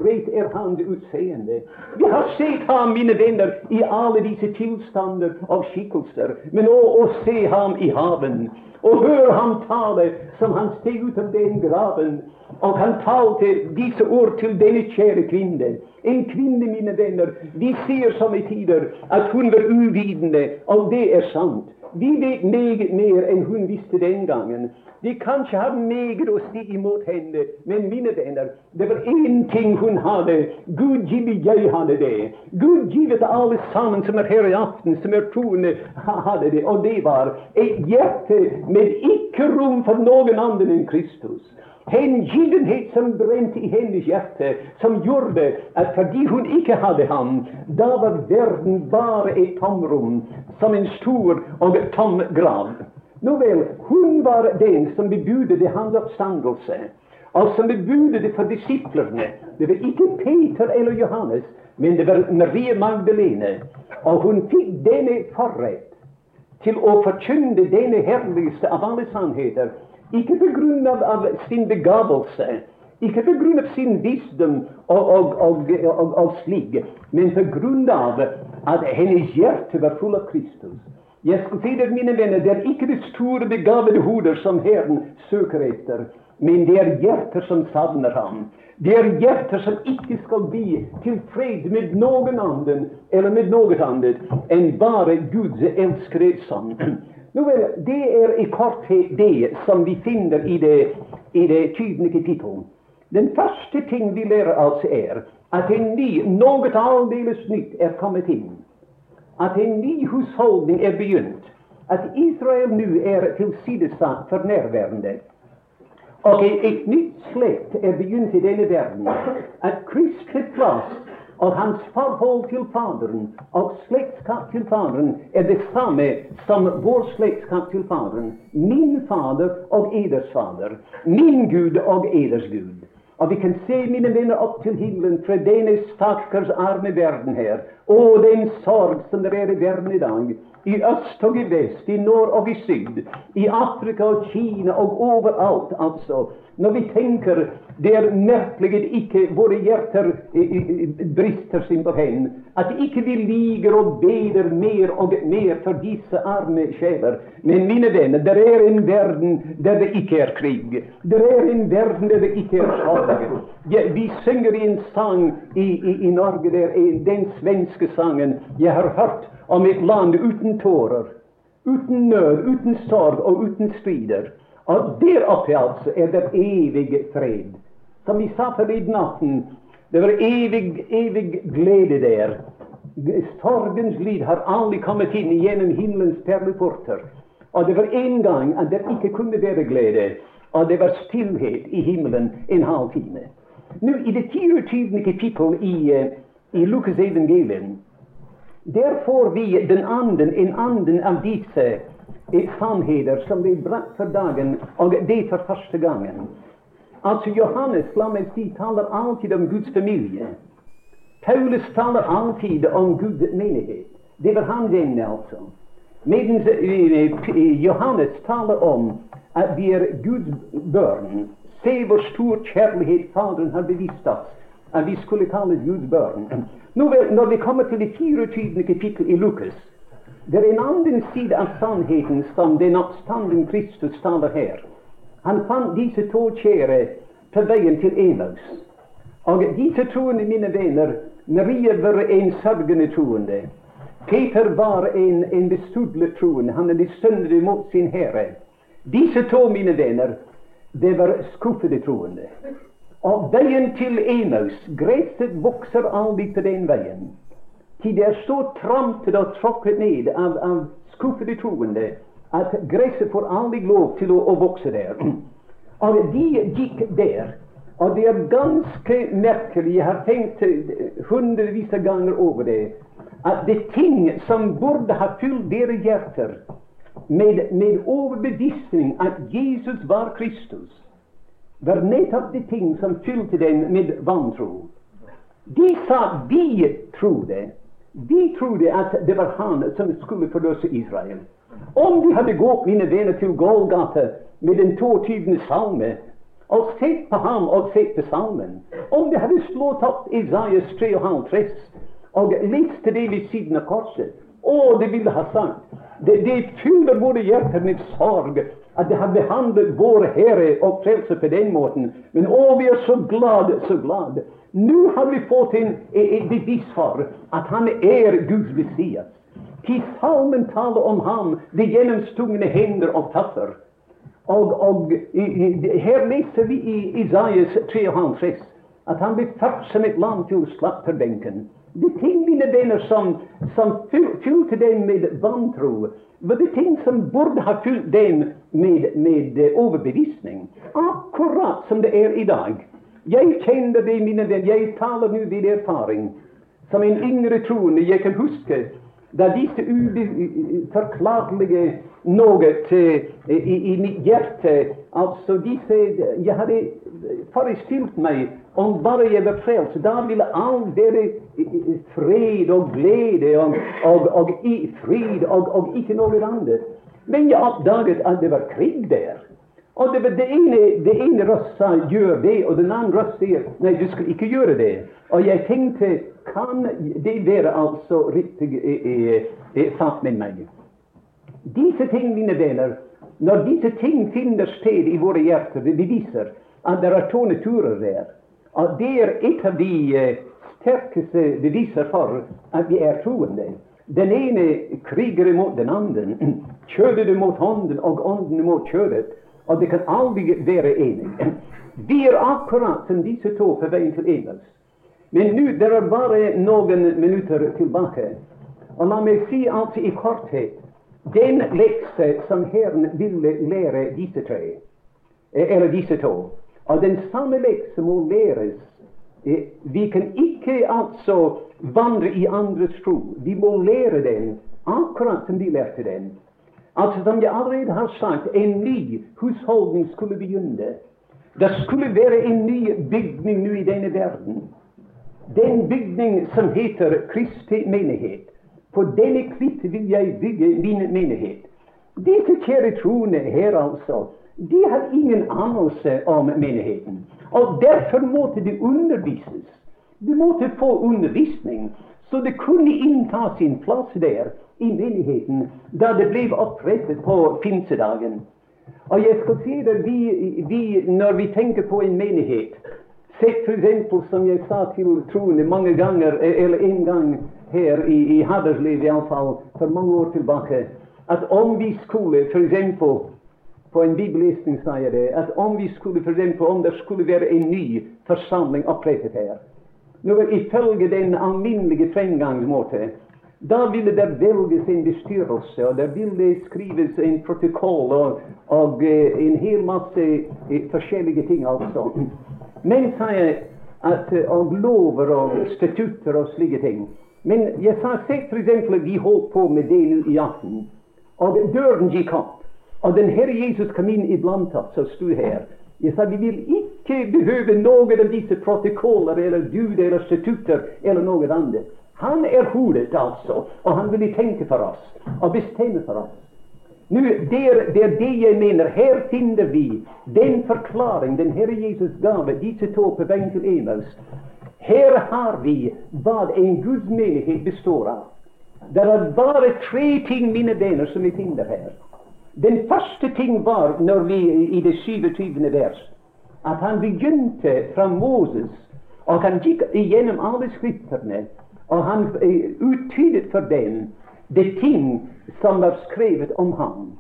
rett er han det utseende. Vi har sett ham, mine venner, i alle disse tilstander av skikkelser. Men å, å se ham i haven, og høre ham tale som han steg ut av den graven, og han talte disse ord til denne kjære kvinne. En kvinne, mine venner, vi ser som i tider at hun var uvitende, og det er sant. Vi vet meget mer enn hun visste den gangen. De kanskje har meget å si imot henne, men mine venner, det var én ting hun hadde. Gud givet jeg hadde det. Gud givet alle sammen som er her i aften, som er troende, hadde det. Og det var et hjerte med ikke rom for noen andre enn Kristus hengivenhet som brente i hennes hjerte, som gjorde at fordi hun ikke hadde ham, da var verden bare et tomrom, som en stor og tom grav. Nå vel, hun var den som bebudet hans oppstandelse, og som bebudet det for disiplene. Det var ikke Peter eller Johannes, men det var Marie Magdalene. Og hun fikk denne forrett til å forkynne denne herligste av alle sannheter ikke på grunn av, sin begavelse, ikke på grunn av sin visdom og, og, og, og slik, men av at hennes hjerte var full av Kristus. Jeg skal si det, mine venner, det er ikke de store, begavede hoder som Herren søker etter, men det er hjerter som savner ham. Det er hjerter som ikke skal bli tilfreds med noen annen eller med noe annet enn bare Guds elskede sønn. Nå vel, Det er i korthet det som vi finner i det, i det tydelige tittelen. Den første ting vi lærer altså, er at en ny, noe aldeles nytt er kommet inn. At en ny husholdning er begynt. At Israel nå er tilsidesatt for nærværende. Og et nytt slekt er begynt i denne verden. At Kristi plass og hans forhold til Faderen og slektskap til Faderen er det samme som vår slektskap til Faderen. Min Fader og eders Fader. Min Gud og eders Gud. Og vi kan se, mine venner, opp til himmelen fra denne stakkars arme verden her. Å, den sorg som det er i verden i dag. i øst og i vest, i nord og i syd, i Afrika og Kina og overalt, altså. Når vi tenker det er merkelig ikke våre hjerter brister simpelthen, at ikke vi liker og beder mer og mer for disse arme sjeler. Men mine venner, det er en verden der det ikke er krig. Det er en verden der det ikke er sorg. Ja, vi synger en sang i, i, i Norge, der, den svenske sangen jeg har hørt om et land uten tårer, uten nød, uten sorg og uten strider. Og der oppe altså er det evig fred. Som vi sa forleden natten, det var evig, evig glede der. Sorgens lyd har aldri kommet inn gjennom himmelens perleporter. Og det var en gang at det ikke kunne være glede, og det var stillhet i himmelen en halv time. Nå, I det 24. kapittel i, uh, i Lukas evangelium der får vi den anden, en anden av disse eh, sannheter som blir brakt for dagen, og det for første gangen. Altså Johannes la meg si, taler alltid om Guds familie. Paulus taler alltid om Guds menighet. Det var han den, altså. Mens eh, Johannes taler om at vi er Guds børn. Se hvor stor kjærlighet Faderen har bevist oss, at vi skulle kalles Guds børn. Nå, når vi kommer til det 24. kapittel i Lukas, det er en annen side av sannheten som den oppstanden Kristus taler her. Han fant disse to kjære på veien til Emaus. Og disse troende, mine venner, Maria var en sørgende troende. Peter var en, en bestudlet troende. Han syndet mot sin Herre. Disse to, mine venner, det var skuffede troende. Og veien til Emaus, gresset vokser aldri på den veien. Det er så trampet og tråkket ned av, av skuffede troende at gresset får aldri lov til å, å vokse der. *clears throat* Og de gikk der. Og det er ganske merkelig, jeg har tenkt hundrevis av ganger over det, at det ting som burde ha fylt deres hjerter med, med overbevisning at Jesus var Kristus, var nettopp de ting som fylte dem med vantro. De sa vi trodde. Vi trodde at det var han som skulle forløse Israel. Om de hadde gått, mine venner, til Golgata med den 22. salme og sett på ham og sett på salmen Om de hadde slått opp Isaias 53 og lest det ved siden av korset Å, det ville ha sagt det, det fyller våre hjerter med sorg at de har behandlet vår Herre og Frelser på den måten. Men å, vi er så glad, så glad. Nå har vi fått en, bevis for at han er Guds Messias. Til salmen taler om ham, de gjennomstungne hender og taffer. Og, og her leser vi i Isaias 53 at han blir ført som et lam til slakterbenken. De ting, mine venner, som, som fylte dem med vantro, var det ting som burde ha fylt dem med, med eh, overbevisning. Akkurat som det er i dag. Jeg kjenner det, mine venner. Jeg taler nå ved erfaring. Som en yngre troende. Jeg kan huske da disse uforklarlige noe til, i, i, mitt hjerte Altså disse Jeg hadde forestilt meg om bare jeg var frelst, da ville all være fred og glede og, og, og fred og, og, ikke noe annet. Men jeg oppdaget at det var krig der. Og det, det ene, det ene røst sa 'gjør det', og den andre røst sier 'nei, du skal ikke gjøre det'. Og jeg tenkte kan det være altså riktig sagt med meg? Disse ting, mine venner, når disse ting finner sted i våre hjerter, det beviser at det er to naturer der. Det er et av de uh, sterkeste beviser for at vi er troende. Den ene kriger mot den andre. *clears throat* Kjødet mot hånden og ånden mot kjødet. Og det kan aldri være enig. *clears throat* Vi er akkurat som disse to på veien til Emels. Men nå det er bare noen minutter tilbake. Og la meg si altså i korthet den lekse som Herren ville lære disse tre, eh, eller disse to. Og den samme lekse må læres. Eh, vi kan ikke altså vandre i andres tro. Vi må lære den akkurat som de lærte den. Altså, som jeg allerede har sagt, en ny husholdning skulle begynne. Det skulle være en ny bygning nå i denne verden. Den bygning som heter Kristi menighet. På denne klitt vil jeg bygge min menighet. Disse kjære troende her, altså, de har ingen anelse om menigheten. Og derfor måtte de undervises. De måtte få undervisning, så det kunne innta sin plass der i menigheten da det ble opprettet på pinsedagen. Og jeg skal si det, vi, vi, Når vi tenker på en menighet Sett f.eks. som jeg sa til troende mange ganger, eller en gang her i, i Haderslev iallfall, for mange år tilbake, at om vi skulle f.eks. på en bibellesning sa jeg det, at om vi skulle f.eks. om det skulle være en ny forsamling opprettet her nå Ifølge den alminnelige fremgangsmåte da ville det velges en bestyrelse, og det ville skrives en protokoll og, og uh, en hel masse uh, forskjellige ting. altså. Men, sa jeg, at, uh, og lover og statutter og slike ting. Men jeg sa se f.eks. vi holdt på med det nå i aften, og døren gikk opp. Og den Herre Jesus kom inn iblant oss og sto her. Jeg sa vi vil ikke behøve noen av disse protokoller eller Gud eller statutter eller noe annet. Han er hodet, altså, og han vil tenke for oss og bestemme for oss. Nå, det, er, det det jeg mener. Her finner vi den forklaring den Herre Jesus gave disse to på veien til Emaus. Her har vi hva en Guds menighet består av. Det er bare tre ting, mine venner, som vi finner her. Den første ting var når vi i det 27. vers at han begynte fra Moses, og han gikk igjennom alle skriftene og han uttydet for dem det ting som var skrevet om ham.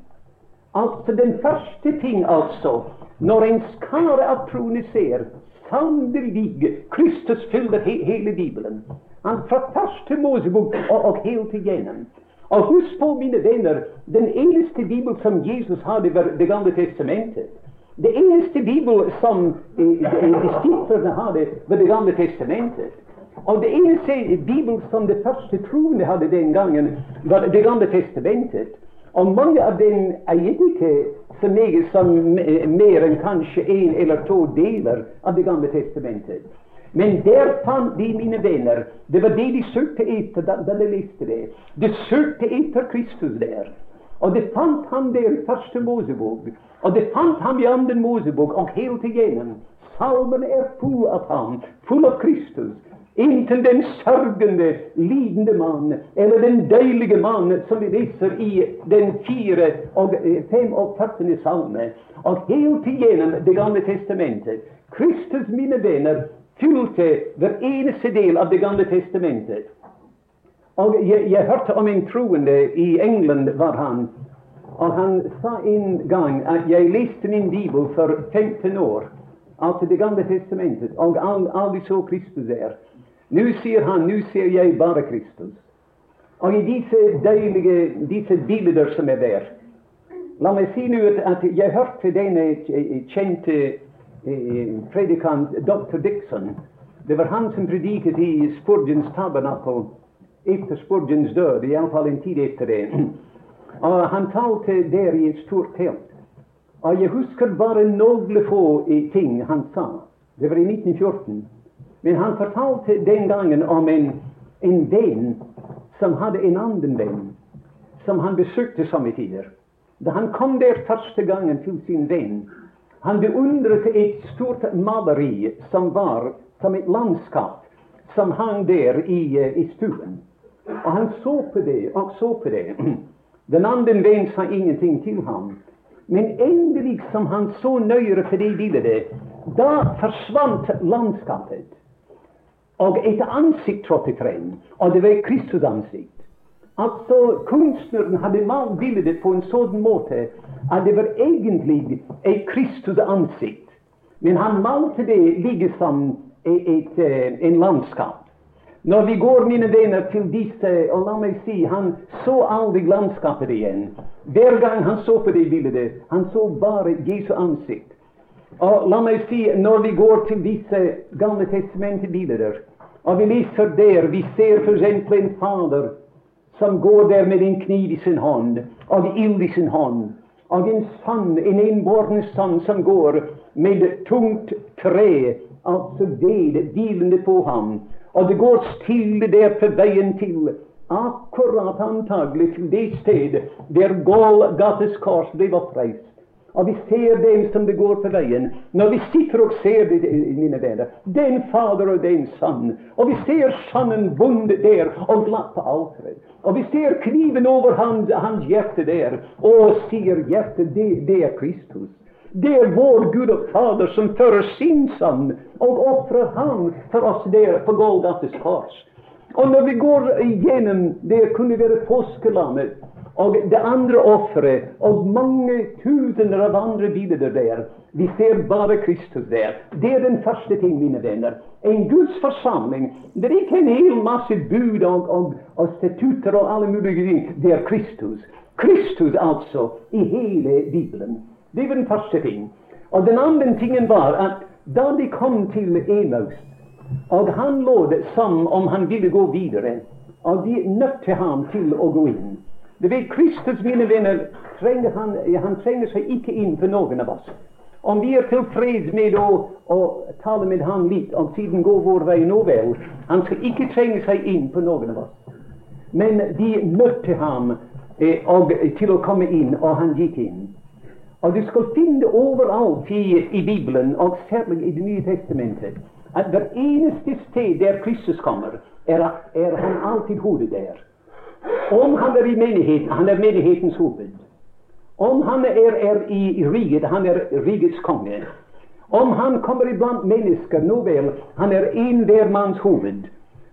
Altså den første ting, altså, når en skare av troende ser sannelig Kristus fyller he hele Bibelen. Han fra første Mosebok og, og helt igjennom. Og husk på, mine venner, den eneste Bibel som Jesus hadde, var Det gamle testamentet. Det eneste Bibel som disiplene hadde, var Det gamle testamentet. Og det eneste Bibel som det første troende hadde den gangen, var Det gamle testamentet. Og mange av dem eier ikke så meget som mer enn kanskje én eller to deler av Det gamle testamentet. Men der fant de, mine venner, det var det de søkte etter da, de leste det. De søkte etter Kristus der. Og det fant ham der i første Mosebok. Og det fant ham i andre Mosebok, og helt igjennom. Salmen er full av ham, full av Kristus. Inntil den sørgende, lidende mann, eller den deilige mann som vi leser i den fire og eh, fem og 45. salme, og helt igjennom Det gamle testamentet. Kristus, mine venner, fylte hver eneste del av Det gamle testamentet. Og jeg, jeg hørte om en troende i England, var han. Og han sa en gang at jeg leste min bibel for 15 år, altså Det gamle testamentet, og aldri så Kristus der. Nå sier han, nå ser jeg bare Kristus. Og i disse deilige disse bilder som er der La meg si nå at jeg hørte denne kjente predikant dr. Dixon. Det var han som prediket i Spurgeons tabernakel etter Spurgeons død, iallfall en tid etter det. *clears throat* Og han talte der i et stort telt. Og jeg husker bare noen få ting han sa. Det var i 1914. Men han fortalte den gangen om en, en venn som hadde en annen venn, som han besøkte somme tider. Da han kom der første gangen til sin venn, han beundret et stort maleri som var som et landskap som hang der i, uh, i stuen. Og han så på det og så på det. *clears throat* Den andre vennen sa ingenting til ham. Men endelig som han så nøyere på det bildet, da forsvant landskapet. Og et ansikt trådte frem, og det var Kristus ansikt. Altså, Kunstneren hadde malt bildet på en sånn måte at det var egentlig et Kristus ansikt. Men han malte det like som et, et, et, en landskap. Når vi går, mine venner, til disse Og la meg si, han så aldri landskapet igjen. Hver gang han så på det bildet, han så bare Jesu ansikt. Og la meg si, når vi går til disse Gamle testamentet-bilder, og vi leser der, vi ser f.eks. en fader som går der med en kniv i sin hånd og ild i sin hånd, og en sand, en enbåren sand som går med tungt tre, altså ved, hvilende på ham. Og det går stille der på veien til akkurat antagelig til det sted der Golgates kors ble oppreist. Og vi ser dem som det går på veien. Når vi sitter og ser det, mine venner, den Fader og den Sann. Og vi ser Sannen bundet der og glatt på alteret. Og vi ser kniven over hans, hans hjerte der. Og sier hjertet, det, det er Kristus. Det er vår Gud og Fader som fører sin sann og ofrer ham for oss der på Golgates kors. Og når vi går igjennom det kunne være påskelammet og det andre offeret og mange tusener av andre bilder der. Vi ser bare Kristus der. Det er den første ting, mine venner. En Guds forsamling. Det er ikke en hel masse bud og, og, og statutter og alle mulige ting. Det er Kristus. Kristus, altså, i hele Bibelen. Det var den første ting. Og den andre tingen var at da de kom til Emaus, og han lå det som om han ville gå videre, og de nødte ham til å gå inn. Du vet, Kristus, mine venner, trenger han, han, trenger seg ikke inn for noen av oss. Om vi er tilfreds med å, å tale med ham litt, og siden gå vår vei nå vel Han skal ikke trenge seg inn for noen av oss. Men de møtte ham eh, og, til å komme inn, og han gikk inn. Og du skal finne overalt i, i Bibelen, og særlig i Det nye testamentet, at hver eneste sted der Kristus kommer, er, er han alltid hodet der. Om han er i menigheten, han er menighetens hoved. Om han er, er i riket, han er rikets konge. Om han kommer iblant mennesker, nå vel, han er enhver manns hoved.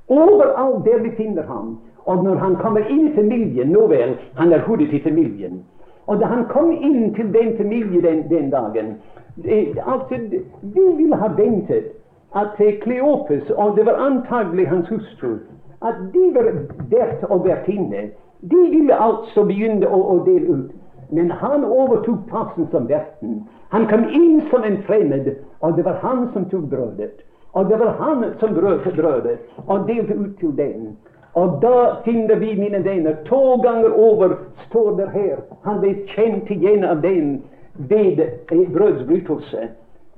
Overalt der vi finner ham. Og når han kommer inn i familien, nå vel, han er hodet i familien. Og da han kom inn til den familien den, den dagen det, altså, Vi ville ha ventet at Kleopes, og det var antagelig hans hustru, at de var vert og vertinne. De ville altså begynne å, å, dele ut. Men han overtok plassen som verten. Han kom inn som en fremmed, og det var han som tok brødet. Og det var han som brøt brødet og delte ut til den. Og da finner vi, mine venner, to ganger over står det her Han ble kjent igjen av den ved brødsbrytelse.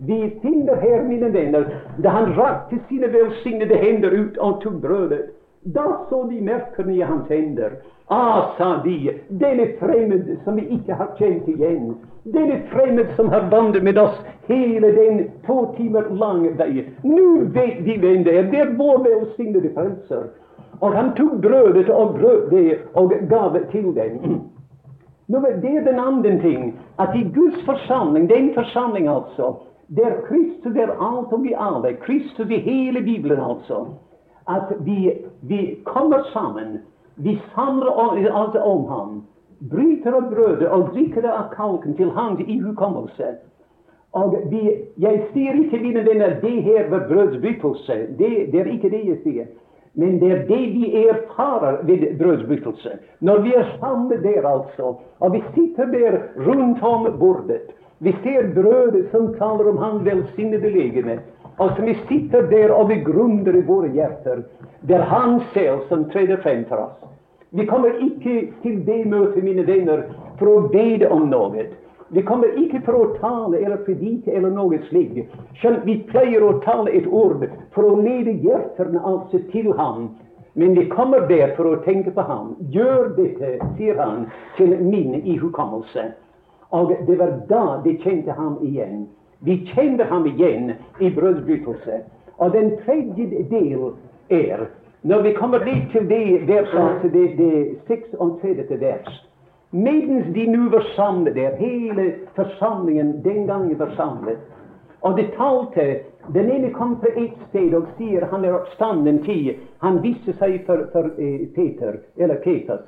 Vi finner her, mine venner, da han rakte sine velsignede hender ut og tok brødet. Da så de merkene i hans hender. Ah, sa de, denne fremmed som vi ikke har kjent igjen. Denne fremmed som har vandret med oss hele den to timer lange vei. Nå vet vi hvem det er. Det er vår velsignede frelser. Og han tok brødet og brød det og gav det til dem. Nå, det er den andre ting. At i Guds forsamling, den forsamling altså, der Kristus er alt og vi alle, Kristus i hele Bibelen altså at vi, vi kommer sammen. Vi samler alt om ham. Bryter av brødet og drikker av kalken til hans ihukommelse. Og vi, jeg sier ikke, mine venner, det her var brødsbyttelse. Det, det, er ikke det jeg sier. Men det er det vi erfarer ved brødsbyttelse. Når vi er sammen der, altså, og vi sitter der rundt om bordet. Vi ser brødet som taler om hans velsignede legeme. Altså, vi sitter der og vi grunner i våre hjerter. Det er Han selv som trer frem for oss. Vi kommer ikke til det møtet, mine venner, for å bede om noe. Vi kommer ikke for å tale eller predike eller noe slikt. Vi pleier å tale et ord for å lede hjertene altså til ham. Men vi kommer der for å tenke på ham. Gjør dette, sier han, til min ihukommelse. Og det var da de kjente ham igjen. Vi kjenner ham igjen i brødsbrytelse. Og den tredje del er Når vi kommer litt til det verset, det, det 36. vers Medens de nå var samlet der, hele forsamlingen den gangen var samlet, og de talte Den ene kom fra ett sted og sier han er oppstanden til Han viste seg for, for eh, Peter, eller Ketas.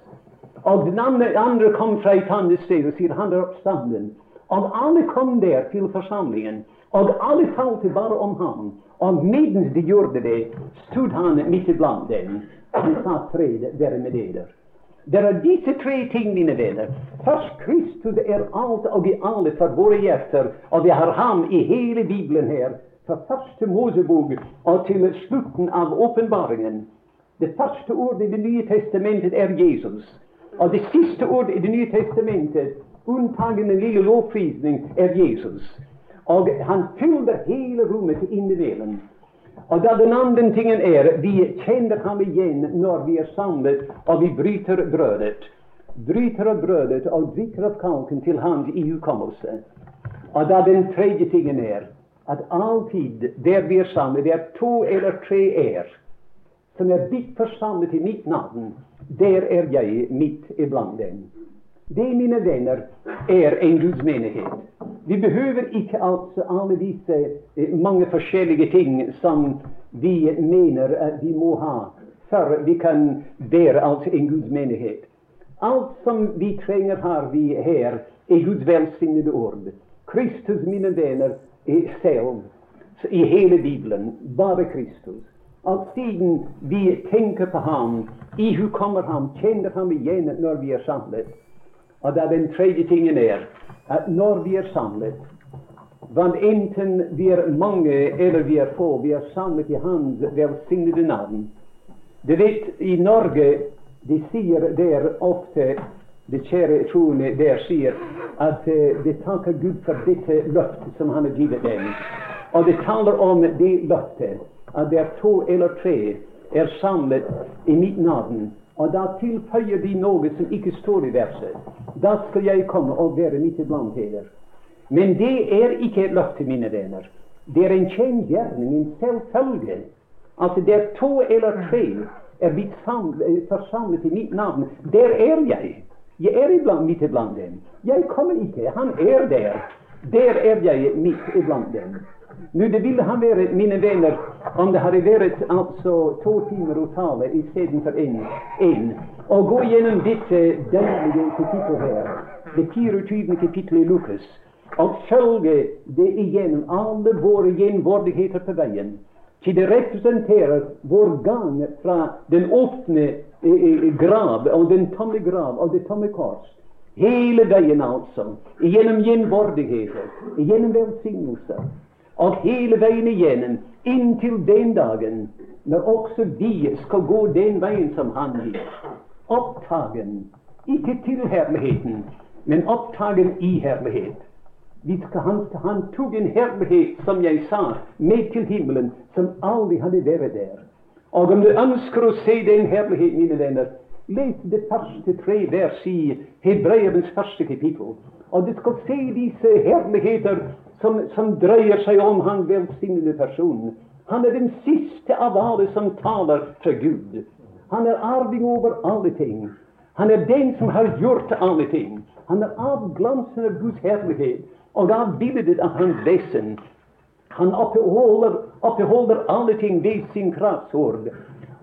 Og den andre, andre kom fra et annet sted og sier han er oppstanden. Og alle kom der til forsamlingen, og alle talte bare om ham. Og mens de gjorde det, stod han midt iblant dem. Han sa fred være med dere. Det er disse tre ting, mine venner. Først Kristus er alt og i alle for våre hjerter, og vi har ham i hele Bibelen her. Fra første Mosebok og til slutten av åpenbaringen. Det første ordet i Det nye testamentet er Jesus. Og det siste ordet i Det nye testamentet unntagen en lille lovprisning, er Jesus. Og han fyller hele rommet til innimellom. Og da den andre tingen er vi kjenner ham igjen når vi er samlet og vi bryter brødet. Bryter av brødet og drikker av kalken til hans ihukommelse. Og da den tredje tingen er at alltid der vi er samlet, det er to eller tre er som er blitt forsamlet i mitt navn, der er jeg midt iblant dem. Det, mine venner, er en Guds menighet. Vi behøver ikke altså alle disse eh, mange forskjellige ting som vi mener at vi må ha før vi kan være altså en Guds menighet. Alt som vi trenger, har vi her i Guds velsignede ord. Kristus, mine venner, er selv i hele Bibelen. Bare Kristus. At siden vi tenker på ham, ihukommer ham, kjenner ham igjen når vi er samlet. Og da den tredje tingen er at når vi er samlet, hva enten vi er mange eller vi er få, vi er samlet i Hans velsignede navn. Du vet, i Norge de sier der ofte de kjære troende der sier at uh, de takker Gud for dette løftet som Han har gitt dem. Og de taler om det løftet at det er to eller tre er samlet i mitt navn. Og da tilføyer de noe som ikke står i verset. Da skal jeg komme og være midt iblant dere. Men det er ikke et løfte, mine venner. Det er en kjennegjerning, en selvfølge. Altså, er to eller tre er blitt forsamlet i mitt navn. Der er jeg. Jeg er iblant, midt iblant dem. Jeg kommer ikke. Han er der. Der er jeg midt iblant dem. Nå, det ville ha vært, mine venner, om det hadde vært altså to timer å tale istedenfor én. Å gå gjennom dette deilige kapittelet her, det 24. kapittelet i Lukas, og følge det igjennom alle våre gjenvordigheter på veien. Til det representerer vår gang fra den åpne eh, eh, grav og den tomme grav og det tomme kors. Hele veien, altså. Gjennom gjenvordigheter, gjennom velsignelser. Og hele veien igjennom inntil den dagen når også vi skal gå den veien som han gikk. Opptagen, ikke til herligheten, men opptagen i herlighet. Han, han, tok en herlighet, som jeg sa, med til himmelen, som aldri hadde vært der. Og om du ønsker å se den herligheten, mine venner, les det første tre vers i Hebreerens første kapittel. Og du skal se disse herligheter som, som drøyer seg om han velsignede personen. Han er den siste av alle som taler fra Gud. Han er arving over alle ting. Han er den som har gjort alle ting. Han er avglansen av Guds herlighet og avbildet av hans vesen. Han oppholder, oppholder alle ting ved sin kraftsord.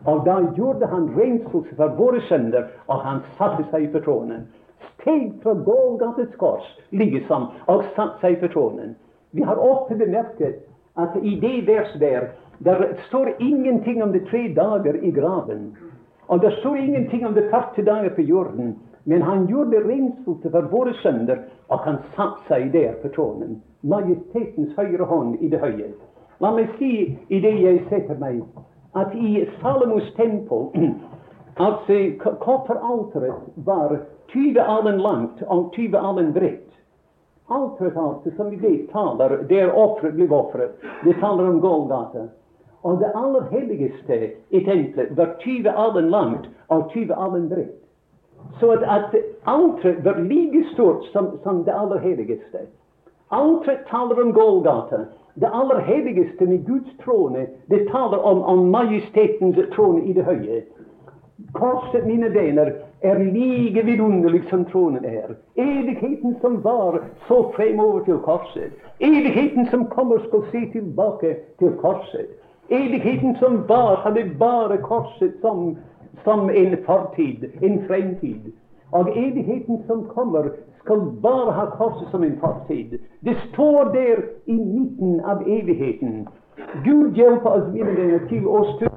Og da gjorde han renselse for våre sønner, og han satte seg på tronen. Steg fra Golgates kors, liksom, og satte seg på tronen. Vi har ofte bemerket at i det verset der der står ingenting om de tre dager i graven. Og det står ingenting om de 40 dager på jorden. Men han gjorde renselse for våre sønner, og han satte seg der på tronen. Majestetens høyre hånd i det høye. La meg si i det jeg setter meg, at i Salomos tempel at Kofferalteret var 20 alen langt og 20 alen bredt. Alteret altså, som vi vet taler der offeret blir ofret. Det taler om Golgata. Og det aller helligste i tempelet var 20 alen langt og 20 alen bredt. Så at, at alteret var like stort som, som det aller helligste. Alteret taler om Golgata. Det aller helligste med Guds trone, det taler om, om majestetens trone i det høye. Korset, mine venner, er like vidunderlig som tronen er. Evigheten som var, så fremover til korset. Evigheten som kommer, skal se tilbake til korset. Evigheten som var, hadde bare korset som, som en fortid, en fremtid. Og evigheten som kommer, skal bare ha korset som en fortid. Det står der i midten av evigheten. Gud hjelper oss, mine venner, til å stå